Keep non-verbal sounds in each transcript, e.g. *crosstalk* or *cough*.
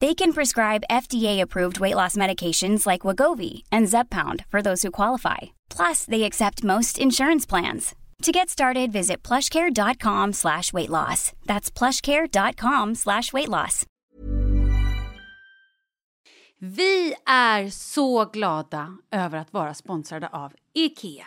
They can prescribe FDA-approved weight loss medications like Wagovi and Zepbound for those who qualify. Plus, they accept most insurance plans. To get started, visit plushcare.com slash weight loss. That's plushcare.com slash weight loss. Vi är över att vara sponsrade Ikea.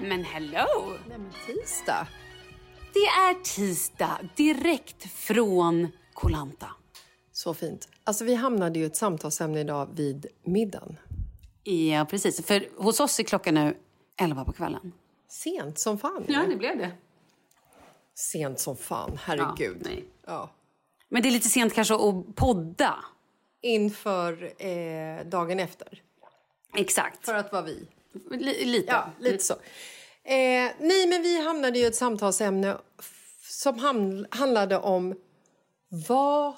Nej men hello! Nej, men tisdag. Det är tisdag direkt från Kolanta. Så fint. Alltså vi hamnade ju i ett samtalsämne idag vid middagen. Ja, precis. För hos oss är klockan nu 11 på kvällen. Sent som fan. Ja, det blev det. Sent som fan, Ja, herregud. nej. Ja. Men det är lite sent kanske att podda. Inför eh, dagen efter. Exakt. För att vara vi. Li- lite. Ja, lite så. Eh, nej, men vi hamnade i ett samtalsämne som handlade om vad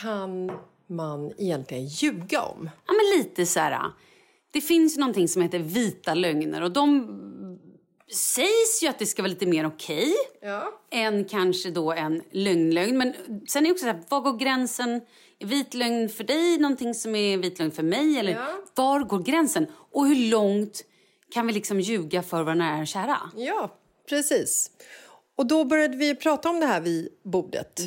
kan man egentligen ljuga om? Ja, men lite så här. Det finns någonting som heter vita lögner och de sägs ju att det ska vara lite mer okej Ja. än kanske då en lögnlögn. Men sen är det också så här, var går gränsen? Är vit lögn för dig någonting som är vit lögn för mig? Eller Ja. var går gränsen? Och hur långt kan vi liksom ljuga för våra nära och kära? Ja, precis. Och då började vi prata om det här vid bordet.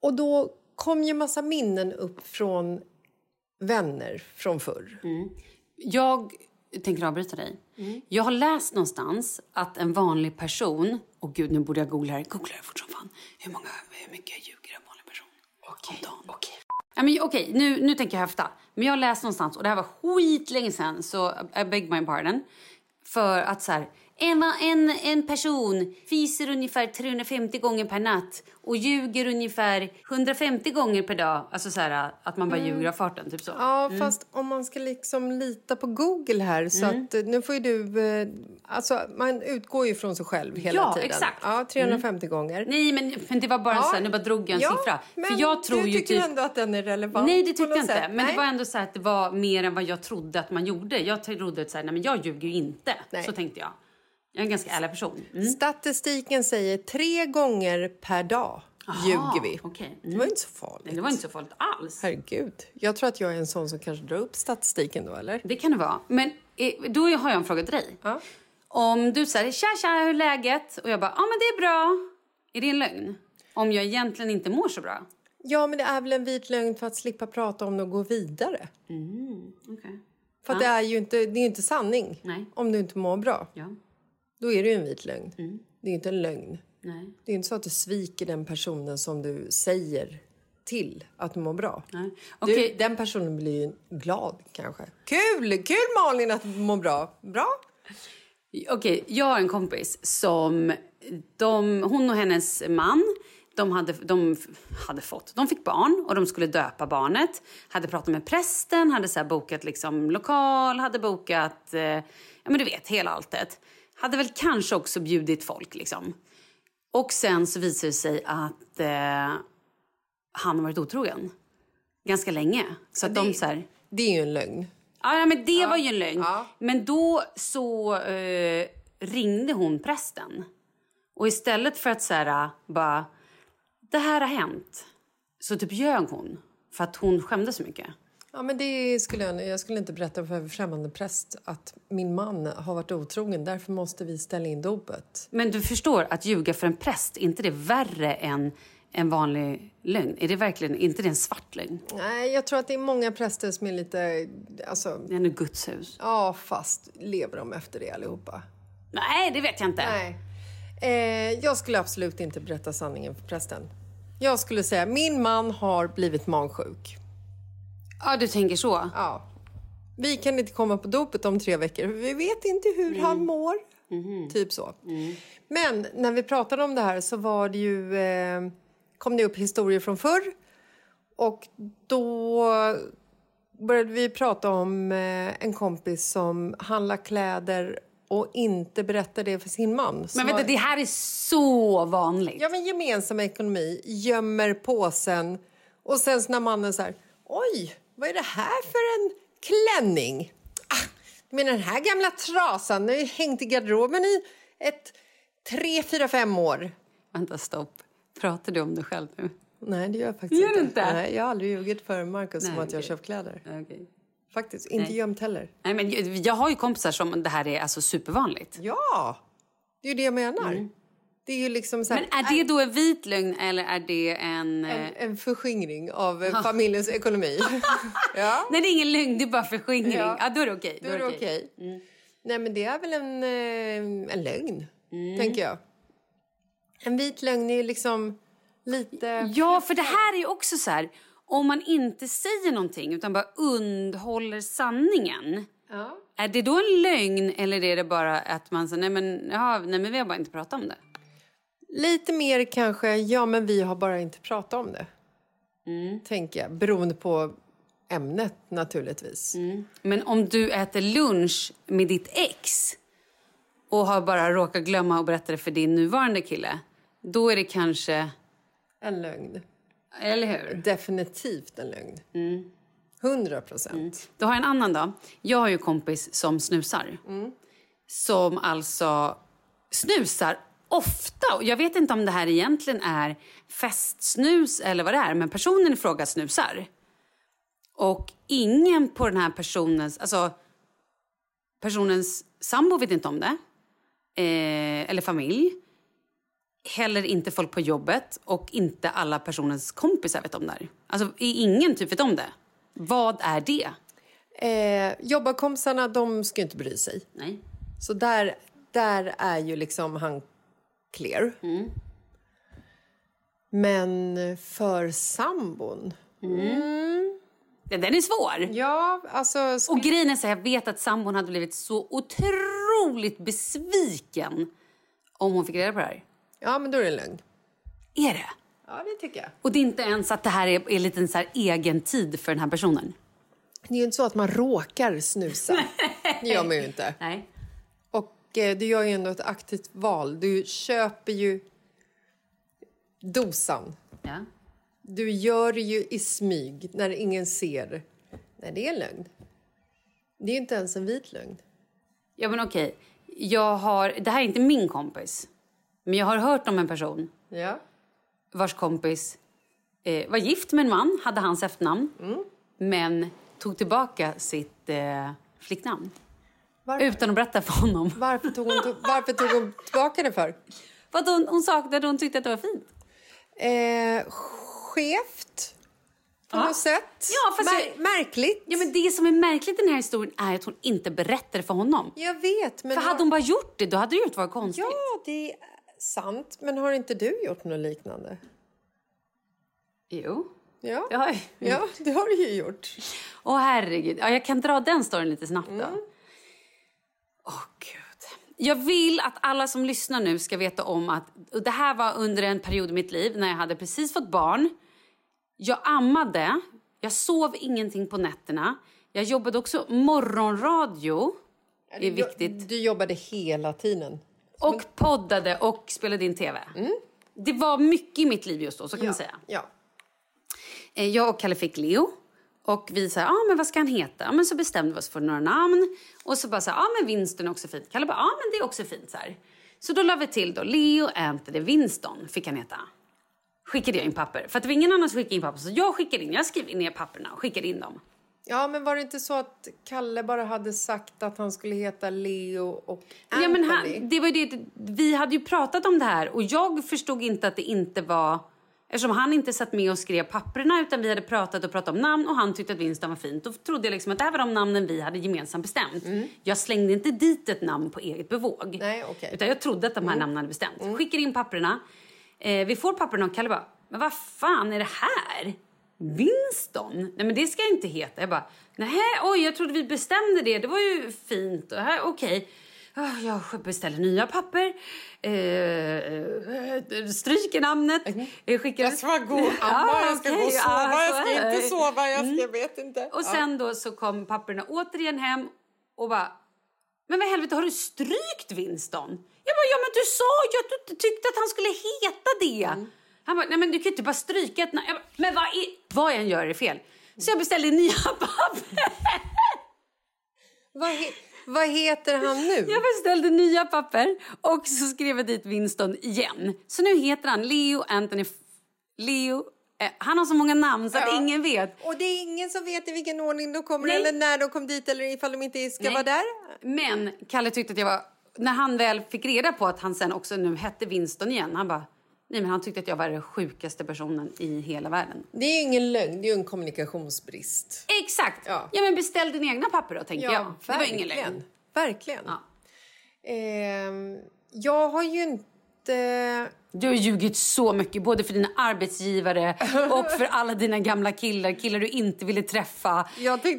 Och då kom ju massa minnen upp från vänner från förr. Jag tänker avbryta dig. Jag har läst någonstans att en vanlig person... Och gud, nu borde jag googla det. Googla det fort som fan. Hur, många, hur mycket ljuger en vanlig person? Okej, okej. Ja, men, okej, nu, nu tänker jag höfta. Men jag har läst någonstans, och det här var skitlänge sedan, så I beg my pardon. För att så här, en, en, en person fiser ungefär 350 gånger per natt och ljuger ungefär 150 gånger per dag. Alltså så här, att man bara ljuger av farten, typ så. Ja, fast om man ska liksom lita på Google här så att eh, nu får ju du... Eh, alltså man utgår ju från sig själv hela Ja, tiden. exakt. Ja, 350 gånger. Nej, men, men det var bara Ja. så här, nu bara drog jag en ja, siffra. Men För jag tror du ju tycker typ... ändå att den är relevant Nej, det tyckte jag inte. sätt. Men Nej. det var ändå så att det var mer än vad jag trodde att man gjorde. Jag trodde att så här, nej, men jag ljuger ju inte. Nej. Så tänkte jag. Jag är en ganska ärlig person. Mm. Statistiken säger tre gånger per dag ljuger vi. okej. Det var inte så farligt. Nej, det var inte så farligt alls. Herregud. Jag tror att jag är en sån som kanske drar upp statistiken då, eller? Det kan det vara. Men eh, då har jag en fråga till dig. Ja. Om du säger tja tja, hur är läget? Och jag bara, ja men det är bra. Är det en lögn? Om jag egentligen inte mår så bra? Ja, men det är väl en vit lögn för att slippa prata om det och gå vidare. Okej. För att det är ju inte, det är inte sanning Nej. om du inte mår bra. Ja. Då är det ju en vit lögn. Det är inte en lögn. Nej. Det är inte så att du sviker den personen som du säger till att du mår bra. Nej. Du, Okej. den personen blir ju glad kanske. Kul! Kul Malin att du mår bra. Bra? Okej, jag har en kompis som... De, hon och hennes man de hade, de hade fått... De fick barn och de skulle döpa barnet. Hade pratat med prästen, hade så bokat liksom lokal, hade bokat... Eh, ja, men du vet, hela alltet. Hade väl kanske också bjudit folk. liksom. Och sen så visade det sig att eh, han har varit otrogen. Ganska länge. Så att de så här... Det är ju en lögn. Ja, ja, men det var ju en lögn. Ja. Men då så eh, ringde hon prästen. Och istället för att så här, bara, det här har hänt, så typ ljög hon. För att hon skämdes så mycket. Ja, men det skulle jag, jag skulle inte berätta för en främmande präst att min man har varit otrogen. Därför måste vi ställa in dopet. Men du förstår, att ljuga för en präst, är inte det värre än en vanlig lögn? Är det verkligen inte det en svart lögn? Nej, jag tror att det är många präster som är lite... Alltså, Det är ändå Guds hus. ja, fast lever de efter det allihopa? Nej, det vet jag inte. Nej. Eh, jag skulle absolut inte berätta sanningen för prästen. Jag skulle säga min man har blivit magsjuk. Ja, du tänker så. Ja. Vi kan inte komma på dopet om tre veckor. för Vi vet inte hur han mår. Typ så. Men när vi pratade om det här så var det ju, eh, kom det upp historier från förr. Och då började vi prata om eh, en kompis som handlar kläder och inte berättar det för sin man. Men vänta, har- det här är så vanligt. Ja, men gemensam ekonomi, gömmer påsen och sen när mannen så här, oj, vad är det här för en klänning? Ah, men den här gamla trasan den har hängt i garderoben i ett tre, fyra, fem år. Vänta, stopp. Pratar du om dig själv nu? Nej, det gör jag faktiskt Gör inte. inte? Nej, jag har aldrig ljugit för Markus om att jag köpt kläder. Okej. Faktiskt, inte Nej. gömt heller. Nej, men jag, jag har ju kompisar som det här är alltså supervanligt. Ja, det är ju det jag menar. Det är ju liksom så här, Men är det då en vit lögn eller är det en... eh, en, en förskingring av eh, familjens ekonomi. *laughs* ja. Nej, det är ingen lögn, det är bara förskingring. Ja. Ja. då är det okej. Då är det okej. Nej, men det är väl en, eh, en lögn, tänker jag. En vit lögn är ju liksom lite... Ja, för det här är ju också så här... Om man inte säger någonting utan bara undhåller sanningen. Ja. Är det då en lögn eller är det bara att man säger nej men, jaha, nej men vi har bara inte pratat om det? Lite mer kanske, ja men vi har bara inte pratat om det. Tänker jag, beroende på ämnet naturligtvis. Men om du äter lunch med ditt ex och har bara råkat glömma att berätta det för din nuvarande kille, då är det kanske... En lögn. Eller hur? Definitivt en lögn. Hundra procent. Då har jag en annan då. Jag har ju kompis som snusar. Som alltså snusar ofta. Och Jag vet inte om det här egentligen är festsnus eller vad det är, men personen i fråga snusar. Och ingen på den här personens... Alltså, personens sambo vet inte om det. Eh, eller familj. Heller inte folk på jobbet och inte alla personens kompisar vet om det här. Alltså, ingen typ vet om det. Vad är det? Eh, jobbarkompisarna, de ska inte bry sig. Nej. Så där, där är ju liksom han clear. Men för sambon? Ja, Den är svår. Ja, alltså... Och grejen är så här, jag vet att sambon hade blivit så otroligt besviken om hon fick reda på det här. Ja, men då är det en lögn. Är det? Ja, det tycker jag. Och det är inte ens att det här är, är lite en så här egen tid för den här personen? Det är ju inte så att man råkar snusa. *laughs* Det gör man ju inte. Nej. Eh, du gör ju ändå ett aktivt val. Du köper ju dosan. Ja. Du gör det ju i smyg när ingen ser. Nej, det är en lögn. Det är ju inte ens en vit lögn. Ja men okej, jag har, det här är inte min kompis. Men jag har hört om en person Ja. vars kompis eh, var gift med en man, hade hans efternamn. Men tog tillbaka sitt eh, flicknamn. Varför? Utan att berätta för honom. Varför tog hon, varför tog hon tillbaka det för? För att hon, hon saknade hon tyckte att det var fint. Eh, skevt, på Ja. något sätt. Ja, Mär- jag- Märkligt. Ja men det som är märkligt i den här historien är att hon inte berättade för honom. Jag vet, men... För hade hon bara gjort det, då hade det ju inte varit konstigt. Ja, det är sant. Men har inte du gjort något liknande? Jo. Ja, Det har jag. ja det har du ju gjort. Åh herregud. Ja, jag kan dra den storyn lite snabbt då. Mm. Åh gud. Jag vill att alla som lyssnar nu ska veta om att det här var under en period i mitt liv när jag hade precis fått barn. Jag ammade, jag sov ingenting på nätterna. Jag jobbade också morgonradio. Det är viktigt. Du jobbade hela tiden. Och poddade och spelade in tv. Det var mycket i mitt liv just då, så kan man säga. Ja. Eh, Jag och Kalle fick Leo. Och vi sa, ja ah, men vad ska han heta? Ja, men så bestämde vi oss för några namn. Och så bara så ja ah, men Winston är också fint. Kalle bara, ja ah, men det är också fint så här. Så då la vi till då, Leo Anthony Winston fick han heta. Skickade jag in papper. För att det var ingen annan som skickade in papper. Så jag skickade in, jag skrev ner papperna och skickade in dem. ja, men var det inte så att Kalle bara hade sagt att han skulle heta Leo och Anthony? Ja, men han, det var det, vi hade ju pratat om det här och jag förstod inte att det inte var... Eftersom han inte satt med och skrev papperna utan vi hade pratat och pratat om namn och han tyckte att Winston var fint. Då trodde jag liksom att det här var de namnen vi hade gemensamt bestämt. Jag slängde inte dit ett namn på eget bevåg. Nej, okej. Utan jag trodde att de här namnen hade bestämt. Skickar in papperna. Eh, vi får papperna och Kalle bara, men vad fan är det här? Winston? Nej men det ska jag inte heta. Jag bara, nej oj jag trodde vi bestämde det. Det var ju fint. Och här, Okej. Ah, Jag beställer nya papper. Eh, stryker namnet. Eh, skickar... Jag ska vara *laughs* god Ja, amma, jag ska gå och sova, ja, jag ska inte sova, jag ska, vet inte. Och sen då så kom papperna återigen hem och bara men vad helvete, har du strykt Winston? Jag bara, ja men du sa ju att du tyckte att han skulle heta det. Han bara, nej men du kan ju inte bara stryka ett namn. Jag Men vad, är, vad jag än gör är fel. Så jag beställde nya *laughs* papper. Vad, vad heter han nu? Jag beställde nya papper och så skrev jag dit Winston igen. Så nu heter han Leo Anthony... Leo... Eh, han har så många namn så att Ja. ingen vet. Och det är ingen som vet i vilken ordning de kommer Nej. eller när de kom dit eller ifall de inte ska Nej. vara där. Men Kalle tyckte att jag var... När han väl fick reda på att han sen också nu hette Winston igen, han bara... Nej, men han tyckte att jag var den sjukaste personen i hela världen. Det är ju ingen lögn, det är ju en kommunikationsbrist. Exakt! Ja. Ja, men beställ dina egna papper då, tänkte jag. Det var ingen lögn. Verkligen. Ja. Ehm, jag har ju inte... Du har ljugit så mycket, både för dina arbetsgivare *laughs* och för alla dina gamla killar. Killar du inte ville träffa.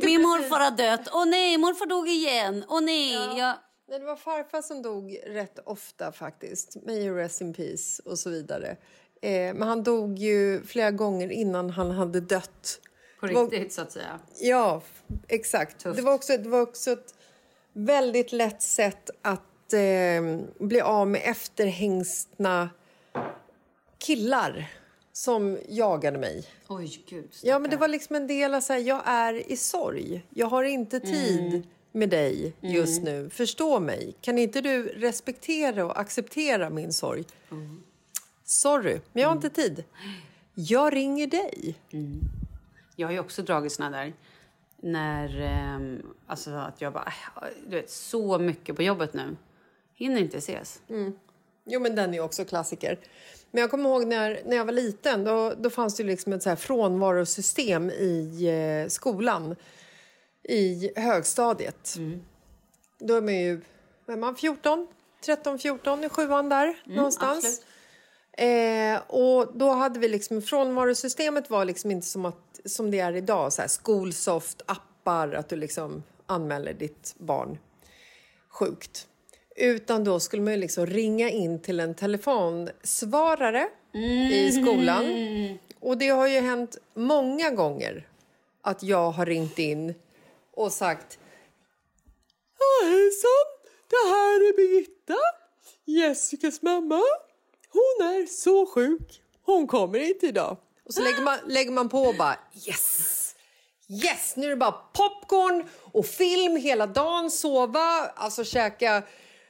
Min morfar har dött. Åh nej, morfar dog igen. Åh nej. Jag... Nej, det var farfar som dog rätt ofta faktiskt. May you rest in peace och så vidare. Eh, men han dog ju flera gånger innan han hade dött. På Det var- riktigt, så att säga. Ja, exakt. Tufft. Det var, också, det var också ett väldigt lätt sätt att eh, bli av med efterhängstna killar som jagade mig. Oj, gud. Ja, men det var liksom en del av så här, jag är i sorg. Jag har inte tid med dig just nu. Förstå mig. Kan inte du respektera och acceptera min sorg? Sorry, men jag har inte tid. Jag ringer dig. Jag har ju också dragit såna där. När, ehm, alltså att jag bara, äh, du vet, så mycket på jobbet nu. Hinner inte ses. Jo, men den är också klassiker. Men jag kommer ihåg när, när jag var liten, då, då fanns det liksom ett så här frånvarosystem i eh, skolan. I högstadiet. Då är man ju är man 14, 13, 14 i sjuan där någonstans. Eh, och då hade vi liksom, frånvarosystemet var liksom inte som, att, som det är idag, så här Skolsoft, appar, att du liksom anmäler ditt barn sjukt. Utan då skulle man ju liksom ringa in till en telefonsvarare i skolan. Och det har ju hänt många gånger att jag har ringt in och sagt Ja, hejsan! Det här är Birgitta, Jessicas mamma. Hon är så sjuk. Hon kommer inte idag. Och så lägger man, lägger man på och bara yes! Yes! Nu är det bara popcorn och film hela dagen, sova, alltså käka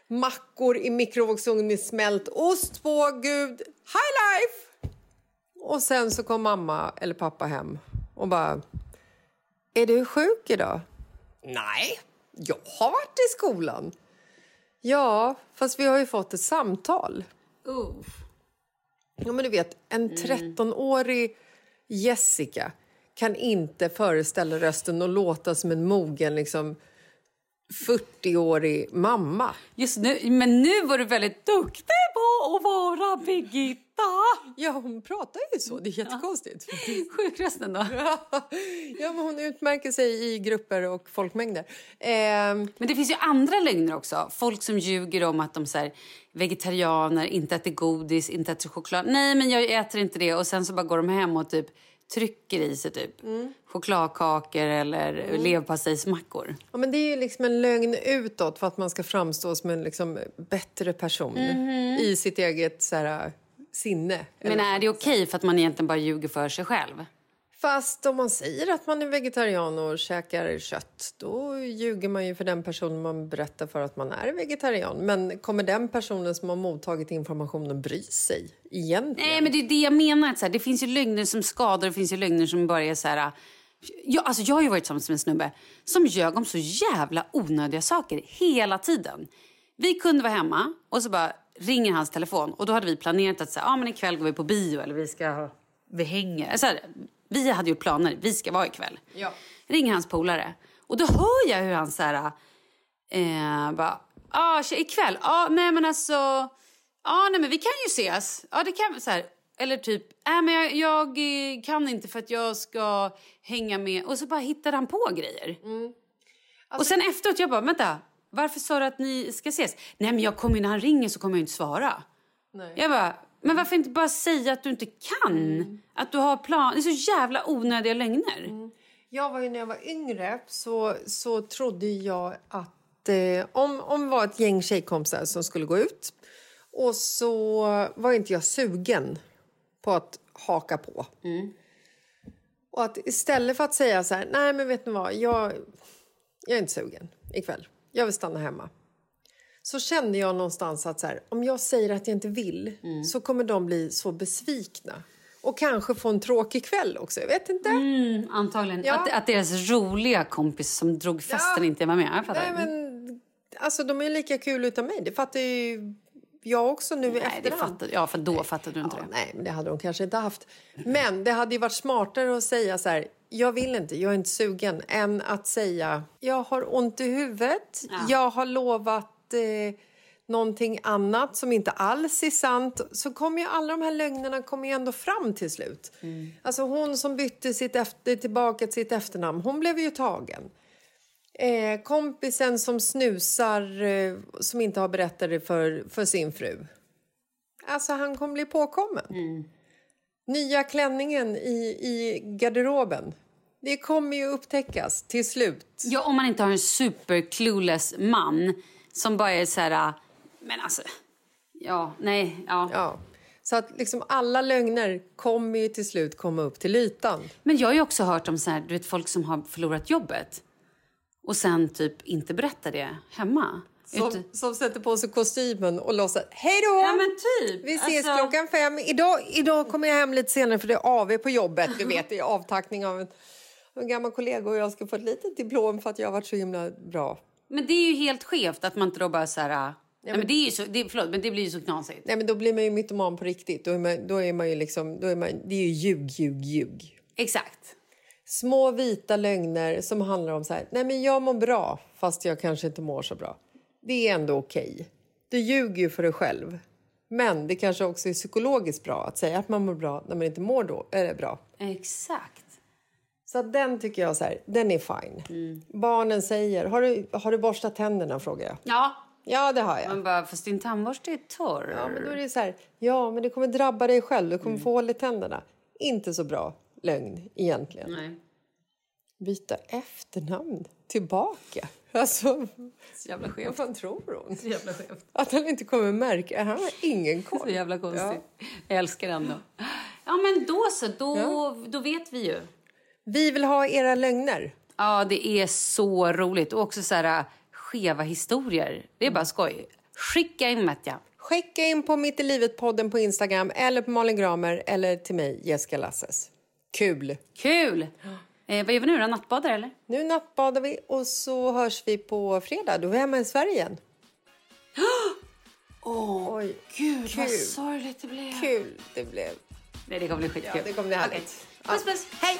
mackor i mikrovågsugn med smält ost på. Gud, high life! Och sen så kom mamma eller pappa hem och bara Är du sjuk idag? Nej, jag har varit i skolan. Ja, fast vi har ju fått ett samtal. Ja, men du vet, en 13-årig Jessica kan inte föreställa rösten och låta som en mogen liksom 40-årig mamma. Just nu, men nu var du väldigt duktig på att vara Birgitta. Ja, hon pratar ju så. Det är jättekonstigt. *laughs* Sjukrösten då. ja, men hon utmärker sig i grupper och folkmängder. Ehm, Men det finns ju andra lögner också. Folk som ljuger om att de här, vegetarianer, inte äter godis, inte äter choklad. Nej, men jag äter inte det. Och sen så bara går de hem och typ trycker i sig typ chokladkakor eller leverpastejsmackor. Ja, men det är ju liksom en lögn utåt för att man ska framstå som en liksom bättre person i sitt eget så här, sinne. Men är det okej för att man egentligen bara ljuger för sig själv? Fast om man säger att man är vegetarian och käkar kött då ljuger man ju för den personen man berättar för att man är vegetarian. Men kommer den personen som har mottagit informationen bry sig egentligen? Nej, men det är det jag menar. Att så här, det finns ju lögner som skadar och det finns ju lögner som bara är så här... Äh, jag, alltså jag har ju varit tillsammans med en snubbe som ljög om så jävla onödiga saker hela tiden. Vi kunde vara hemma och så bara ringer hans telefon och då hade vi planerat att säga, ah, men ikväll går vi på bio eller vi ska vi hänger. Så här, vi hade ju planer, vi ska vara ikväll. Ja. Ringer hans polare och då hör jag hur han så här, eh, bara, ah, ikväll, ah, nej men alltså, ah, nej men vi kan ju ses. Ja, det kan så här. Eller typ, äh, men jag, jag eh, kan inte för att jag ska hänga med. Och så bara hittade han på grejer. och sen efteråt, jag bara, vänta, varför sa du att ni ska ses? Nej men jag kommer när han ringer så kommer jag inte svara. Nej. Jag bara, men varför inte bara säga att du inte kan? Att du har plan. Det är så jävla onödiga lögner. Jag var ju när jag var yngre så, så trodde jag att eh, om, om det var ett gäng tjejkompisar som skulle gå ut och så var inte jag sugen på att haka på. Och att istället för att säga så här, nej men vet ni vad, jag, jag är inte sugen ikväll. Jag vill stanna hemma. Så kände jag någonstans att så här, om jag säger att jag inte vill så kommer de bli så besvikna. Och kanske få en tråkig kväll också, jag vet inte. Mm, antagligen. Ja. Att, att deras roliga kompis som drog festen Ja. inte var med. Jag fattar. Nej, men alltså de är lika kul utan mig. Det fattar ju jag också nu i efterhand. fattar, ja, för då fattade du inte Ja, det. nej, men det hade de kanske inte haft. Men det hade ju varit smartare att säga så här, jag vill inte, jag är inte sugen, än att säga, jag har ont i huvudet, jag har lovat eh, någonting annat som inte alls är sant. Så kommer ju alla de här lögnerna kommer ju ändå fram till slut. Alltså hon som bytte sitt efter, tillbaka till sitt efternamn, hon blev ju tagen. Eh, kompisen som snusar, eh, som inte har berättat det för, för sin fru. Alltså han kommer bli påkommen. Nya klänningen i, i garderoben. Det kommer ju upptäckas till slut. Ja, om man inte har en super man som bara är så här... Men alltså... Ja, nej, ja. Ja. Så att liksom alla lögner kommer ju till slut komma upp till ytan. Men jag har ju också hört om så här, du vet, folk som har förlorat jobbet och sen typ inte berättar det hemma. Som, Ut- som sätter på sig kostymen och låtsas hej då! Ja, men typ. Vi ses Alltså- klockan fem. Idag, idag kommer jag hem lite senare för det är AV på jobbet. Du vet, det är avtackning av en, en gammal kollega och jag ska få ett litet diplom för att jag har varit så himla bra. Men det är ju helt skevt att man inte då bara så här... nej, men det är ju så, det, förlåt, men det blir ju så knasigt. Nej, men då blir man ju mytoman på riktigt. Då är man, då är man ju liksom, då är man, det är ju ljug, ljug, ljug. Exakt. Små vita lögner som handlar om så här, nej men jag mår bra fast jag kanske inte mår så bra. Det är ändå okej. Okay. Du ljuger ju för dig själv. Men det kanske också är psykologiskt bra att säga att man mår bra när man inte mår då, är det bra. Exakt. Så den tycker jag så här, den är fine. Mm. Barnen säger, har du, har du borstat tänderna frågar jag. Ja. Ja, det har jag. Man bara, fast din tandborste är torr. Ja, men då är det så här, ja, men det kommer drabba dig själv. Du kommer mm. få hål i tänderna. Inte så bra lögn egentligen. Nej. Byta efternamn tillbaka. Alltså, så jävla skevt. Vad fan tror hon? Så jävla skevt. Att han inte kommer märka. Han har ingen *laughs* koll. Så jävla konstigt. Ja. Jag älskar ändå. Ja, men då så. Då, ja. då vet vi ju. Vi vill ha era lögner. Ja, det är så roligt. Och också så här skeva historier. Det är bara skoj. Skicka in, Matja. Skicka in på Mitt i livet-podden på Instagram eller på Malin Gramer eller till mig, Jessica Lasses. Kul! Kul! Eh, vad gör vi nu då? Nattbadar eller? Nu nattbadar vi och så hörs vi på fredag. Då är vi hemma i Sverige igen. *gasps* Åh, oh, gud kul. vad sorgligt det blev. Kul det blev. Nej, det kommer bli skitkul. Ja, det kommer bli härligt. Okay. Puss, puss. Hej!